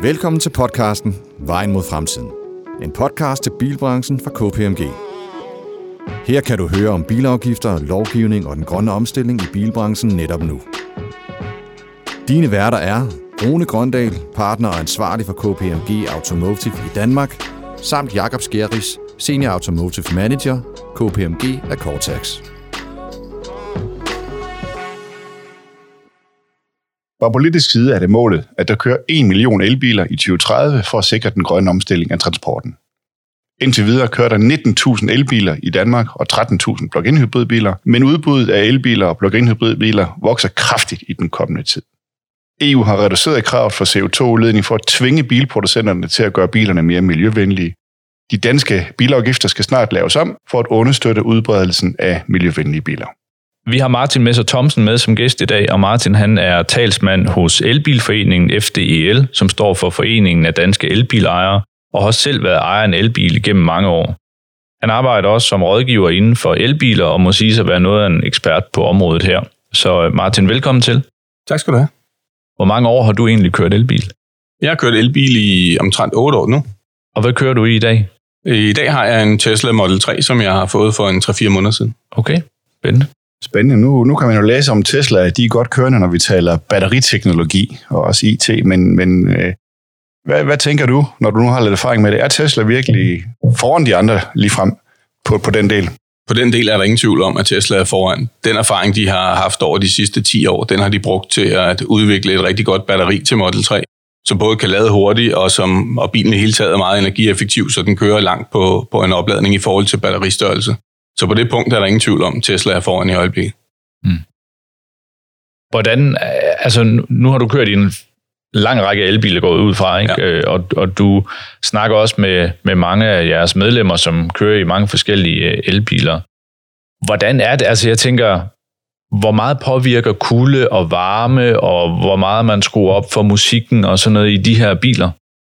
Velkommen til podcasten Vejen mod fremtiden. En podcast til bilbranchen fra KPMG. Her kan du høre om bilafgifter, lovgivning og den grønne omstilling i bilbranchen netop nu. Dine værter er Rune Grøndal, partner og ansvarlig for KPMG Automotive i Danmark, samt Jakob Skjeris, Senior Automotive Manager, KPMG af Fra politisk side er det målet, at der kører 1 million elbiler i 2030 for at sikre den grønne omstilling af transporten. Indtil videre kører der 19.000 elbiler i Danmark og 13.000 plug-in hybridbiler, men udbuddet af elbiler og plug-in hybridbiler vokser kraftigt i den kommende tid. EU har reduceret kravet for CO2-udledning for at tvinge bilproducenterne til at gøre bilerne mere miljøvenlige. De danske bilafgifter skal snart laves om for at understøtte udbredelsen af miljøvenlige biler. Vi har Martin Messer Thomsen med som gæst i dag, og Martin han er talsmand hos Elbilforeningen FDEL, som står for Foreningen af Danske Elbilejere, og har også selv været ejer af en elbil gennem mange år. Han arbejder også som rådgiver inden for elbiler, og må sige sig være noget af en ekspert på området her. Så Martin, velkommen til. Tak skal du have. Hvor mange år har du egentlig kørt elbil? Jeg har kørt elbil i omtrent 8 år nu. Og hvad kører du i i dag? I dag har jeg en Tesla Model 3, som jeg har fået for en 3-4 måneder siden. Okay, spændende. Spændende. Nu, nu kan man jo læse om Tesla, at de er godt kørende, når vi taler batteriteknologi og også IT, men, men øh, hvad, hvad tænker du, når du nu har lidt erfaring med det? Er Tesla virkelig foran de andre lige frem på, på den del? På den del er der ingen tvivl om, at Tesla er foran. Den erfaring, de har haft over de sidste 10 år, den har de brugt til at udvikle et rigtig godt batteri til Model 3, som både kan lade hurtigt, og, som, og bilen i hele taget er meget energieffektiv, så den kører langt på, på en opladning i forhold til batteristørrelse. Så på det punkt er der ingen tvivl om, at Tesla er foran i øjeblikket. Mm. Hvordan, altså nu har du kørt i en lang række elbiler gået ud fra, ikke? Ja. Øh, og, og du snakker også med, med mange af jeres medlemmer, som kører i mange forskellige øh, elbiler. Hvordan er det? Altså jeg tænker, hvor meget påvirker kulde og varme, og hvor meget man skruer op for musikken og sådan noget i de her biler?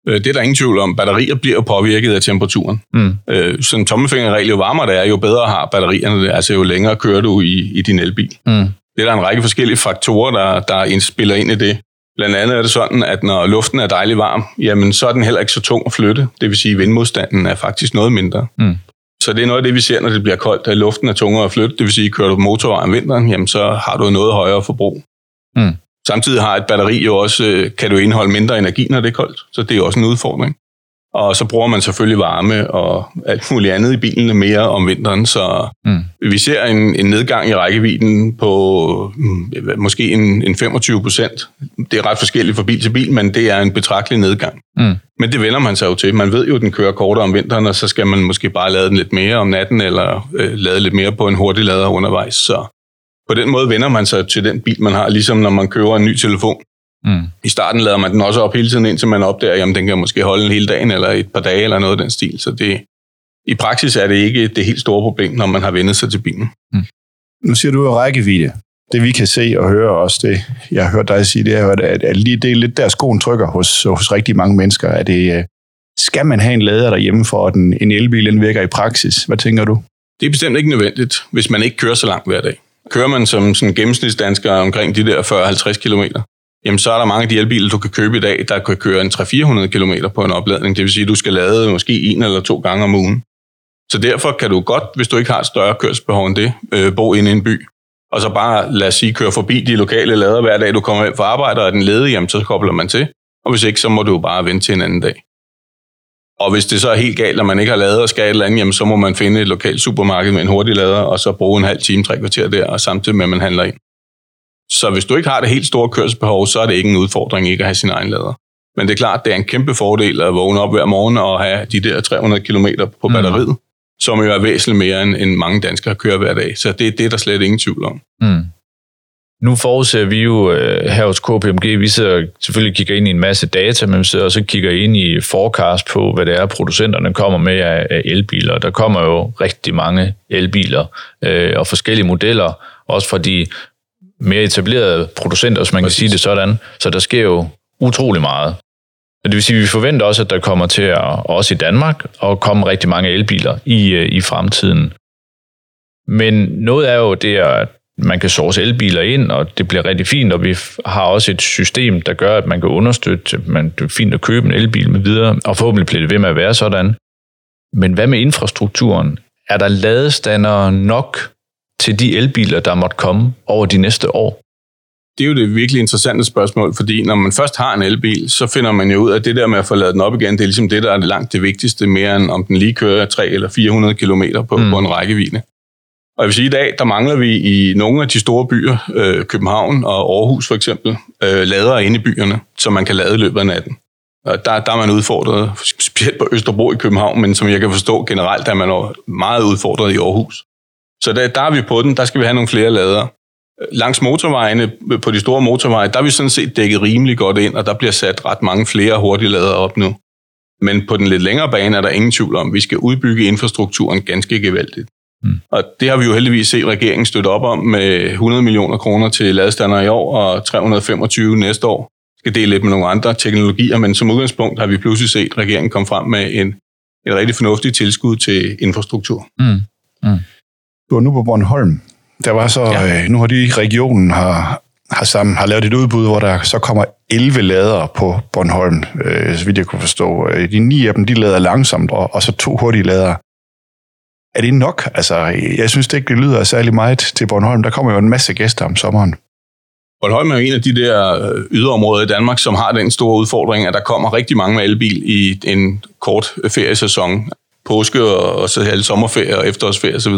Øh, det er der ingen tvivl om. Batterier bliver påvirket af temperaturen. Mm. Øh, som tommelfingerregel, jo varmere det er, jo bedre har batterierne Altså jo længere kører du i, i din elbil. Mm. Det er der en række forskellige faktorer, der, der indspiller ind i det. Blandt andet er det sådan, at når luften er dejlig varm, jamen så er den heller ikke så tung at flytte. Det vil sige, at vindmodstanden er faktisk noget mindre. Mm. Så det er noget af det, vi ser, når det bliver koldt, at luften er tungere at flytte. Det vil sige, at kører du motorvej om vinteren, jamen så har du noget højere forbrug. Mm. Samtidig har et batteri jo også, øh, kan du indeholde mindre energi, når det er koldt. Så det er også en udfordring. Og så bruger man selvfølgelig varme og alt muligt andet i bilen mere om vinteren, så mm. vi ser en, en nedgang i rækkevidden på mm, måske en, en 25 procent. Det er ret forskelligt fra bil til bil, men det er en betragtelig nedgang. Mm. Men det vender man sig jo til. Man ved jo, at den kører kortere om vinteren, og så skal man måske bare lade den lidt mere om natten, eller øh, lade lidt mere på en hurtig lader undervejs. Så på den måde vender man sig til den bil, man har, ligesom når man køber en ny telefon. Mm. I starten lader man den også op hele tiden, indtil man opdager, at den kan måske holde en hel dag, eller et par dage, eller noget af den stil. Så det, i praksis er det ikke det helt store problem, når man har vendt sig til bilen. Mm. Nu siger du jo rækkevidde. Det vi kan se og høre også, det jeg har hørt dig sige, det er at, at lige det er lidt der skoen trykker hos, hos rigtig mange mennesker. Er det, øh, skal man have en lader derhjemme for, at en, en elbil virker i praksis? Hvad tænker du? Det er bestemt ikke nødvendigt, hvis man ikke kører så langt hver dag. Kører man som sådan gennemsnitsdansker omkring de der 40-50 km, jamen så er der mange af de elbiler, du kan købe i dag, der kan køre en 300-400 km på en opladning. Det vil sige, at du skal lade måske en eller to gange om ugen. Så derfor kan du godt, hvis du ikke har et større kørselsbehov end det, øh, bo inde i en by. Og så bare, lad os sige, køre forbi de lokale lader hver dag, du kommer hjem fra arbejde, og er den ledig, jamen så kobler man til. Og hvis ikke, så må du jo bare vente til en anden dag. Og hvis det så er helt galt, at man ikke har lavet og skal et eller andet, jamen så må man finde et lokalt supermarked med en hurtig lader, og så bruge en halv time, tre kvarter der, og samtidig med, at man handler ind. Så hvis du ikke har det helt store kørselsbehov, så er det ikke en udfordring ikke at have sin egen lader. Men det er klart, det er en kæmpe fordel at vågne op hver morgen og have de der 300 km på mm. batteriet, mm. som jo er væsentligt mere end, end mange danskere kører hver dag. Så det, det er der slet ingen tvivl om. Mm. Nu forudser vi jo øh, her hos KPMG, vi sidder selvfølgelig kigger ind i en masse data, men vi sidder også kigger ind i forecast på, hvad det er, producenterne kommer med af, af elbiler. Der kommer jo rigtig mange elbiler øh, og forskellige modeller, også fra de mere etablerede producenter, hvis man Præcis. kan sige det sådan. Så der sker jo utrolig meget. Det vil sige, at vi forventer også, at der kommer til at, også i Danmark, at komme rigtig mange elbiler i, øh, i fremtiden. Men noget er jo det, at man kan source elbiler ind, og det bliver rigtig fint, og vi har også et system, der gør, at man kan understøtte, man, det er fint at købe en elbil med videre, og forhåbentlig bliver det ved med at være sådan. Men hvad med infrastrukturen? Er der ladestander nok til de elbiler, der måtte komme over de næste år? Det er jo det virkelig interessante spørgsmål, fordi når man først har en elbil, så finder man jo ud af, at det der med at få lavet den op igen, det er ligesom det, der er det langt det vigtigste, mere end om den lige kører 3 eller 400 km på, mm. på en rækkevidde. Og jeg vil sige, at i dag, der mangler vi i nogle af de store byer, øh, København og Aarhus for eksempel, øh, ladere inde i byerne, så man kan lade i løbet af natten. Og der, der er man udfordret, specielt på Østerbro i København, men som jeg kan forstå generelt, er man meget udfordret i Aarhus. Så der, der er vi på den, der skal vi have nogle flere ladere. Langs motorvejene, på de store motorveje, der er vi sådan set dækket rimelig godt ind, og der bliver sat ret mange flere hurtige ladere op nu. Men på den lidt længere bane er der ingen tvivl om, at vi skal udbygge infrastrukturen ganske gevaldigt. Mm. Og det har vi jo heldigvis set regeringen støtte op om med 100 millioner kroner til ladestander i år og 325 næste år. Skal dele lidt med nogle andre teknologier, men som udgangspunkt har vi pludselig set regeringen komme frem med en, et rigtig fornuftigt tilskud til infrastruktur. Mm. Mm. Du var nu på Bornholm. Der var så, ja. øh, nu har de regionen har, har, sammen, har lavet et udbud, hvor der så kommer 11 lader på Bornholm, øh, så vidt jeg kunne forstå. Øh, de ni af dem, de lader langsomt, og, og så to hurtige lader. Er det nok? Altså, jeg synes det ikke, det lyder særlig meget til Bornholm. Der kommer jo en masse gæster om sommeren. Bornholm er jo en af de der øh, yderområder i Danmark, som har den store udfordring, at der kommer rigtig mange med elbil i en kort feriesæson. Påske og så hele sommerferie og efterårsferie osv.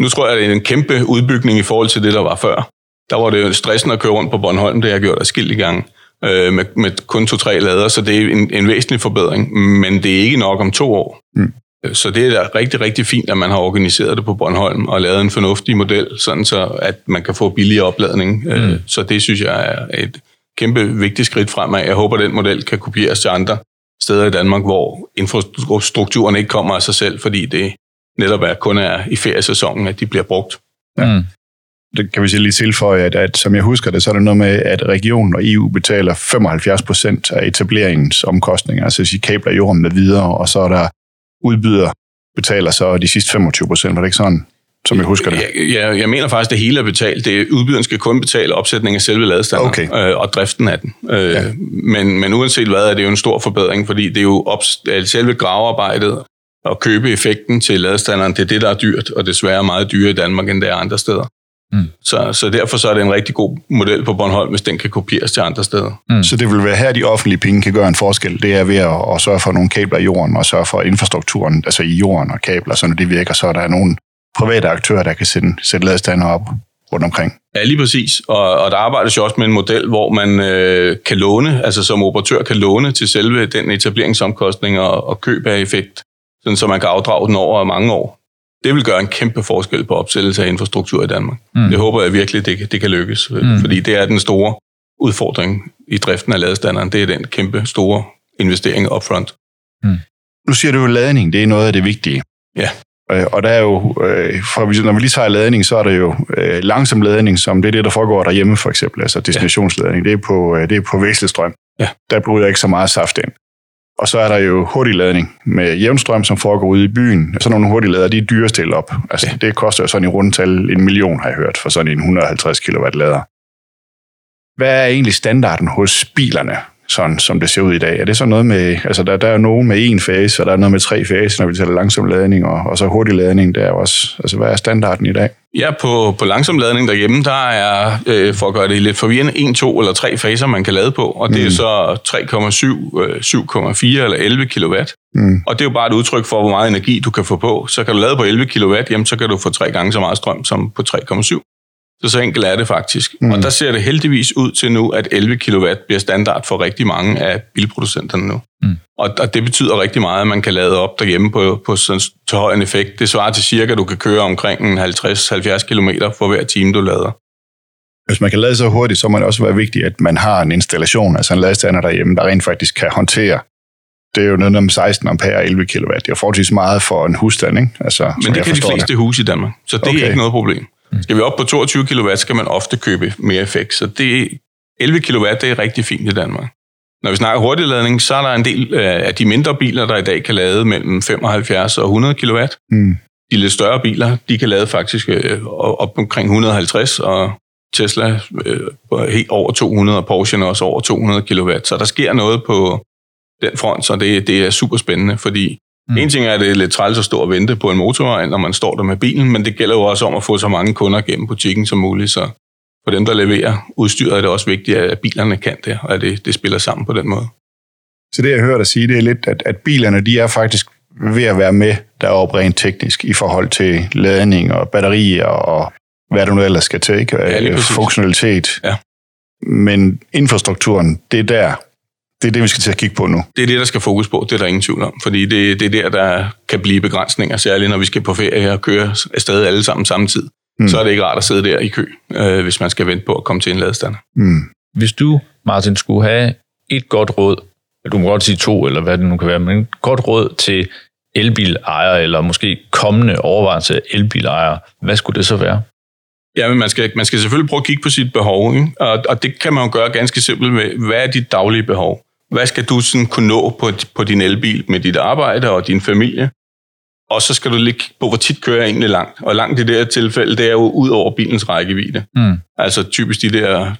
Nu tror jeg, at det er en kæmpe udbygning i forhold til det, der var før. Der var det jo stressen at køre rundt på Bornholm, det har jeg gjort i gang øh, med, med kun to-tre lader, så det er en, en væsentlig forbedring, men det er ikke nok om to år. Mm. Så det er da rigtig, rigtig fint, at man har organiseret det på Bornholm og lavet en fornuftig model, sådan så at man kan få billigere opladning. Øh, mm. Så det synes jeg er et kæmpe vigtigt skridt fremad. Jeg håber, at den model kan kopieres til andre steder i Danmark, hvor infrastrukturen ikke kommer af sig selv, fordi det netop er kun er i feriesæsonen, at de bliver brugt. Ja. Mm. Det kan vi sige lige tilføje, at, at som jeg husker det, så er det noget med, at regionen og EU betaler 75 procent af etableringens omkostninger, altså hvis I kabler jorden med videre, og så er der udbyder betaler så de sidste 25 procent. Var det ikke sådan, som jeg husker det? Ja, jeg mener faktisk, at det hele er betalt. Det, udbyderen skal kun betale opsætning af selve ladestander okay. øh, og driften af den. Øh, ja. men, men uanset hvad, er det jo en stor forbedring, fordi det er jo op, selve gravearbejdet og købe effekten til ladestanderen, det er det, der er dyrt, og desværre meget dyrere i Danmark, end det er andre steder. Mm. Så, så derfor så er det en rigtig god model på Bornholm, hvis den kan kopieres til andre steder. Mm. Så det vil være her, de offentlige penge kan gøre en forskel. Det er ved at, at sørge for nogle kabler i jorden, og sørge for infrastrukturen, altså i jorden og kabler, så når det virker, så er der nogle private aktører, der kan sætte, sætte ladestander op rundt omkring. Ja, lige præcis. Og, og der arbejdes jo også med en model, hvor man øh, kan låne, altså som operatør kan låne til selve den etableringsomkostning og, og køb af effekt, sådan så man kan afdrage den over mange år det vil gøre en kæmpe forskel på opsættelse af infrastruktur i Danmark. Mm. Det håber jeg virkelig, det, det kan lykkes, mm. fordi det er den store udfordring i driften af ladestanderen. Det er den kæmpe store investering upfront. Mm. Nu siger du jo, at ladning det er noget af det vigtige. Ja. Øh, og der er jo, øh, for, når vi lige tager ladning, så er der jo øh, langsom ladning, som det er det, der foregår derhjemme for eksempel, altså destinationsladning. Ja. Det er på, det er på væslestrøm. Ja. Der bryder ikke så meget saft ind. Og så er der jo hurtigladning med jævnstrøm, som foregår ude i byen. Så nogle hurtiglader, de er dyre stille op. Altså, ja. Det koster jo sådan i rundtal en million, har jeg hørt, for sådan en 150 kW lader. Hvad er egentlig standarden hos bilerne, sådan som det ser ud i dag? Er det så noget med, altså der, der er nogen med en fase, og der er noget med tre faser, når vi taler langsom ladning, og, og så hurtig ladning, der er også, altså hvad er standarden i dag? Ja, på, på langsom ladning derhjemme, der er, øh, for at gøre det lidt forvirrende, en, to eller tre faser, man kan lade på, og det mm. er så 3,7, øh, 7,4 eller 11 kW. Mm. Og det er jo bare et udtryk for, hvor meget energi du kan få på. Så kan du lade på 11 kW, jamen, så kan du få tre gange så meget strøm som på 3,7. Så så enkelt er det faktisk. Mm. Og der ser det heldigvis ud til nu, at 11 kW bliver standard for rigtig mange af bilproducenterne nu. Mm. Og, og det betyder rigtig meget, at man kan lade op derhjemme på, på sådan, til høj en effekt. Det svarer til cirka, at du kan køre omkring 50-70 km for hver time, du lader. Hvis man kan lade så hurtigt, så må det også være vigtigt, at man har en installation, altså en ladestander derhjemme, der rent faktisk kan håndtere det er jo noget om 16 ampere 11 kW. Det er forholdsvis meget for en husstand, ikke? Altså, Men det kan de fleste det. huse i Danmark, så det okay. er ikke noget problem. Mm. Skal vi op på 22 kW, skal man ofte købe mere effekt. Så det 11 kW, det er rigtig fint i Danmark. Når vi snakker hurtigladning, så er der en del af de mindre biler, der i dag kan lade mellem 75 og 100 kW. Mm. de lidt større biler, de kan lade faktisk øh, op omkring 150, og Tesla øh, helt over 200, og Porsche også over 200 kW. Så der sker noget på den front, så det, det er super spændende, fordi mm. en ting er, at det er lidt træls at stå og vente på en motorvej, når man står der med bilen, men det gælder jo også om at få så mange kunder gennem butikken som muligt, så for dem, der leverer udstyret, er det også vigtigt, at bilerne kan det, og at det, det spiller sammen på den måde. Så det, jeg hører dig sige, det er lidt, at, at bilerne, de er faktisk ved at være med deroppe rent teknisk i forhold til ladning og batterier og hvad du nu ellers skal til, ikke? Ja, funktionalitet. Ja. Men infrastrukturen, det er der, det er det, vi skal til at kigge på nu. Det er det, der skal fokus på, det er der ingen tvivl om. Fordi det, det er der, der kan blive begrænsninger, særligt når vi skal på ferie og køre afsted alle sammen samtidig. Mm. Så er det ikke rart at sidde der i kø, øh, hvis man skal vente på at komme til en ladestander. Mm. Hvis du, Martin, skulle have et godt råd, du må godt sige to, eller hvad det nu kan være, men et godt råd til elbilejere, eller måske kommende overvejelse af elbilejere, hvad skulle det så være? Ja, men man skal, man skal selvfølgelig prøve at kigge på sit behov, ikke? Og, og det kan man jo gøre ganske simpelt med, hvad er dit daglige behov? Hvad skal du sådan kunne nå på, på din elbil med dit arbejde og din familie? Og så skal du ligge på, hvor tit kører jeg egentlig langt. Og langt i det her tilfælde, det er jo ud over bilens rækkevidde. Mm. Altså typisk de der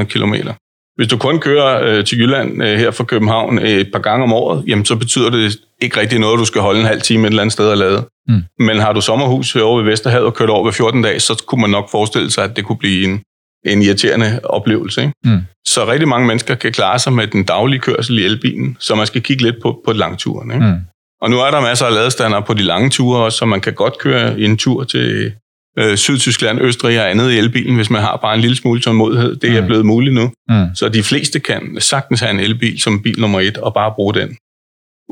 200-300 kilometer. Hvis du kun kører øh, til Jylland øh, her fra København øh, et par gange om året, jamen så betyder det ikke rigtig noget, du skal holde en halv time et eller andet sted og lade. Mm. Men har du sommerhus herovre ved Vesterhavet og kørt over ved 14 dage, så kunne man nok forestille sig, at det kunne blive en, en irriterende oplevelse. Ikke? Mm. Så rigtig mange mennesker kan klare sig med den daglige kørsel i elbilen, så man skal kigge lidt på, på langturen. Ikke? Mm. Og nu er der masser af ladestander på de lange ture også, så man kan godt køre en tur til øh, Sydtyskland, Østrig og andet i elbilen, hvis man har bare en lille smule tålmodighed. Det er mm. blevet muligt nu. Mm. Så de fleste kan sagtens have en elbil som bil nummer et, og bare bruge den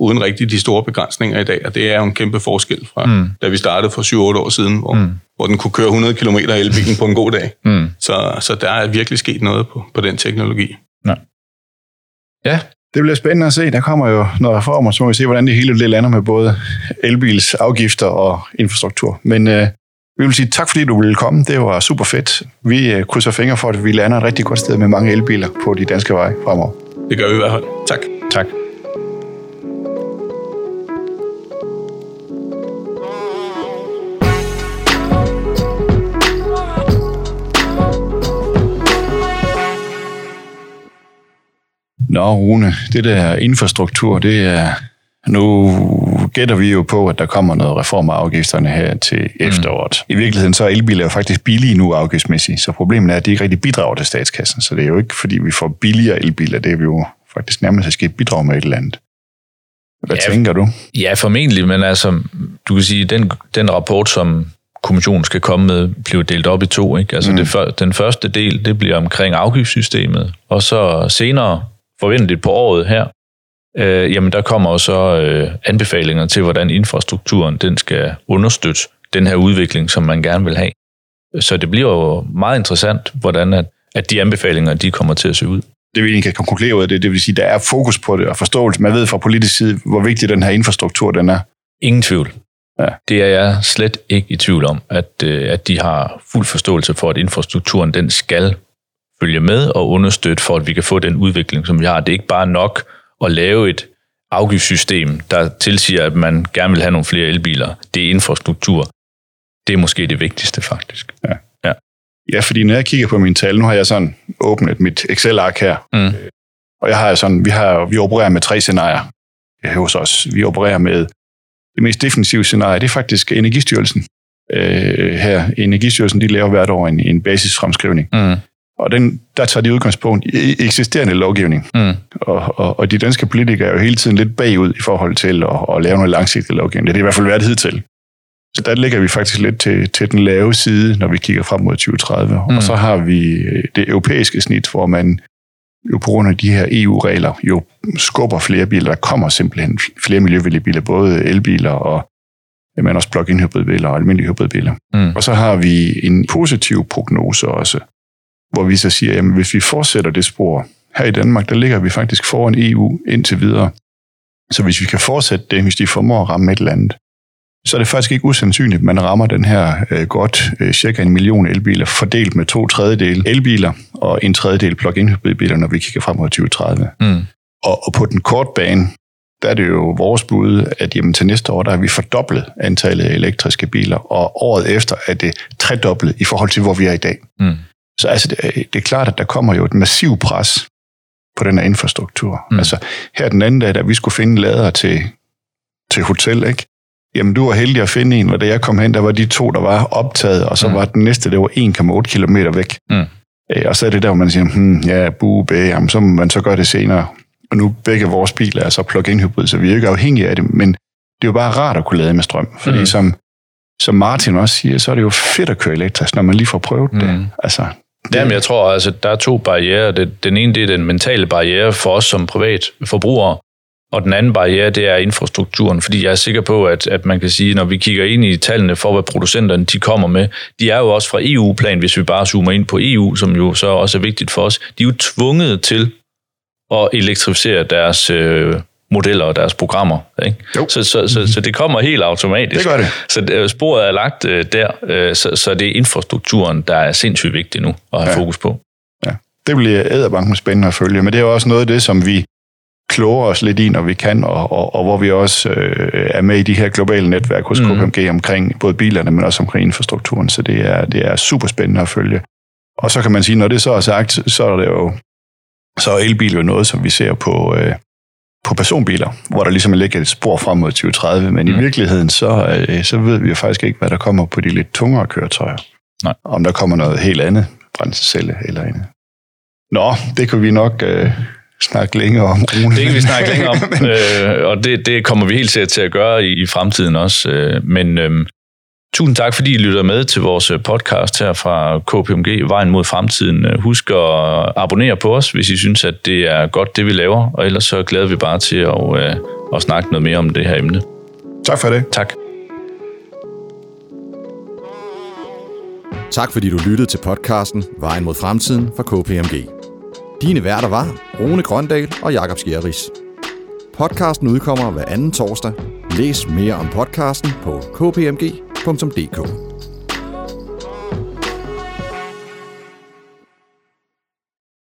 uden rigtig de store begrænsninger i dag, og det er jo en kæmpe forskel fra, mm. da vi startede for 7-8 år siden, hvor, mm. hvor den kunne køre 100 km elbilen på en god dag. Mm. Så, så der er virkelig sket noget på, på den teknologi. Ja. ja. Det bliver spændende at se. Der kommer jo noget reformer, så må vi se, hvordan det hele det lander med både elbils afgifter og infrastruktur. Men øh, vi vil sige tak, fordi du ville komme. Det var super fedt. Vi øh, krydser fingre for, at vi lander et rigtig godt sted med mange elbiler på de danske veje fremover. Det gør vi i hvert fald. Tak. Tak. Nå, Rune, det der infrastruktur, det er... Nu gætter vi jo på, at der kommer noget reform af afgifterne her til mm. efteråret. Mm. I virkeligheden så er elbiler jo faktisk billige nu afgiftsmæssigt, så problemet er, at de ikke rigtig bidrager til statskassen. Så det er jo ikke, fordi vi får billigere elbiler, det er vi jo faktisk nærmest skal bidrage med et eller andet. Hvad ja, tænker du? Ja, formentlig, men altså, du kan sige, den, den rapport, som kommissionen skal komme med, bliver delt op i to. Ikke? Altså mm. det, den første del, det bliver omkring afgiftssystemet, og så senere forventeligt på året her, øh, jamen der kommer også øh, anbefalinger til, hvordan infrastrukturen den skal understøtte den her udvikling, som man gerne vil have. Så det bliver jo meget interessant, hvordan at, at de anbefalinger de kommer til at se ud. Det vi egentlig kan konkludere ud af det, det vil sige, der er fokus på det og forståelse. Man ved fra politisk side, hvor vigtig den her infrastruktur den er. Ingen tvivl. Ja. Det er jeg slet ikke i tvivl om, at, øh, at de har fuld forståelse for, at infrastrukturen den skal følge med og understøtte for, at vi kan få den udvikling, som vi har. Det er ikke bare nok at lave et afgiftssystem, der tilsiger, at man gerne vil have nogle flere elbiler. Det er infrastruktur. Det er måske det vigtigste, faktisk. Ja. Ja, ja fordi når jeg kigger på min tal, nu har jeg sådan åbnet mit Excel-ark her, mm. og jeg har sådan, vi, har, vi opererer med tre scenarier hos os. Vi opererer med det mest defensive scenarie, det er faktisk Energistyrelsen. Øh, her, Energistyrelsen, de laver hvert år en, en basisfremskrivning. Mm. Og den, der tager de udgangspunkt i eksisterende lovgivning. Mm. Og, og, og de danske politikere er jo hele tiden lidt bagud i forhold til at, at lave noget langsigtet lovgivning. Det er i hvert fald været hidtil. Så der ligger vi faktisk lidt til, til den lave side, når vi kigger frem mod 2030. Mm. Og så har vi øh, det europæiske snit, hvor man jo på grund af de her EU-regler jo skubber flere biler. Der kommer simpelthen flere miljøvenlige biler, både elbiler og men også plug-in hybridbiler og almindelige hybridbiler. Mm. Og så har vi en positiv prognose også, hvor vi så siger, at hvis vi fortsætter det spor, her i Danmark, der ligger vi faktisk foran EU indtil videre. Så hvis vi kan fortsætte det, hvis de formår at ramme et eller andet, så er det faktisk ikke usandsynligt, at man rammer den her øh, godt øh, cirka en million elbiler, fordelt med to tredjedel elbiler og en tredjedel plug-in hybridbiler, når vi kigger frem mod 2030. Mm. Og, og på den korte bane, der er det jo vores bud, at jamen, til næste år, der har vi fordoblet antallet af elektriske biler, og året efter er det tredoblet i forhold til, hvor vi er i dag. Mm. Så altså, det, det er klart, at der kommer jo et massivt pres på den her infrastruktur. Mm. Altså, her den anden dag, da vi skulle finde lader til, til hotel, ikke? Jamen, du var heldig at finde en, og da jeg kom hen, der var de to, der var optaget, og så mm. var den næste, det var 1,8 km væk. Mm. Øh, og så er det der, hvor man siger, hmm, ja, bu, bæ, jamen, så må man så gøre det senere. Og nu begge vores biler er så plug-in hybrid, så vi er ikke afhængige af det, men det er jo bare rart at kunne lade med strøm, fordi mm. som, som Martin også siger, så er det jo fedt at køre elektrisk, når man lige får prøvet mm. det. Altså. Jamen, jeg tror, altså, der er to barriere. Den ene, det er den mentale barriere for os som privat forbrugere, og den anden barriere, det er infrastrukturen, fordi jeg er sikker på, at, at man kan sige, når vi kigger ind i tallene for, hvad producenterne de kommer med, de er jo også fra EU-plan, hvis vi bare zoomer ind på EU, som jo så også er vigtigt for os. De er jo tvunget til at elektrificere deres øh, modeller og deres programmer. Ikke? Så, så, så, så det kommer helt automatisk. Det gør det. Så det, sporet er lagt øh, der, øh, så, så det er infrastrukturen, der er sindssygt vigtig nu at have ja. fokus på. Ja, det bliver æderbanken spændende at følge, men det er jo også noget af det, som vi kloger os lidt i, når vi kan, og, og, og hvor vi også øh, er med i de her globale netværk hos mm. KPMG omkring både bilerne, men også omkring infrastrukturen, så det er, det er super spændende at følge. Og så kan man sige, når det så er sagt, så er det jo så er elbil jo noget, som vi ser på, øh, på personbiler, hvor der ligesom ligger et spor frem mod 2030, men mm. i virkeligheden, så, øh, så ved vi jo faktisk ikke, hvad der kommer på de lidt tungere køretøjer. Nej. Om der kommer noget helt andet, brændselcelle eller andet. Nå, det kan vi nok øh, snakke længere om. Rune. Det kan vi snakke længere om, øh, og det, det kommer vi helt sikkert til at gøre i, i fremtiden også. Øh, men øh, Tusind tak, fordi I lytter med til vores øh, podcast her fra KPMG, Vejen mod fremtiden. Øh, husk at abonnere på os, hvis I synes, at det er godt, det vi laver, og ellers så glæder vi bare til at, øh, at snakke noget mere om det her emne. Tak for det. Tak. Tak fordi du lyttede til podcasten Vejen mod fremtiden fra KPMG. Dine værter var Rune Grøndal og Jakob Skjerris. Podcasten udkommer hver anden torsdag. Læs mere om podcasten på kpmg.dk www.dk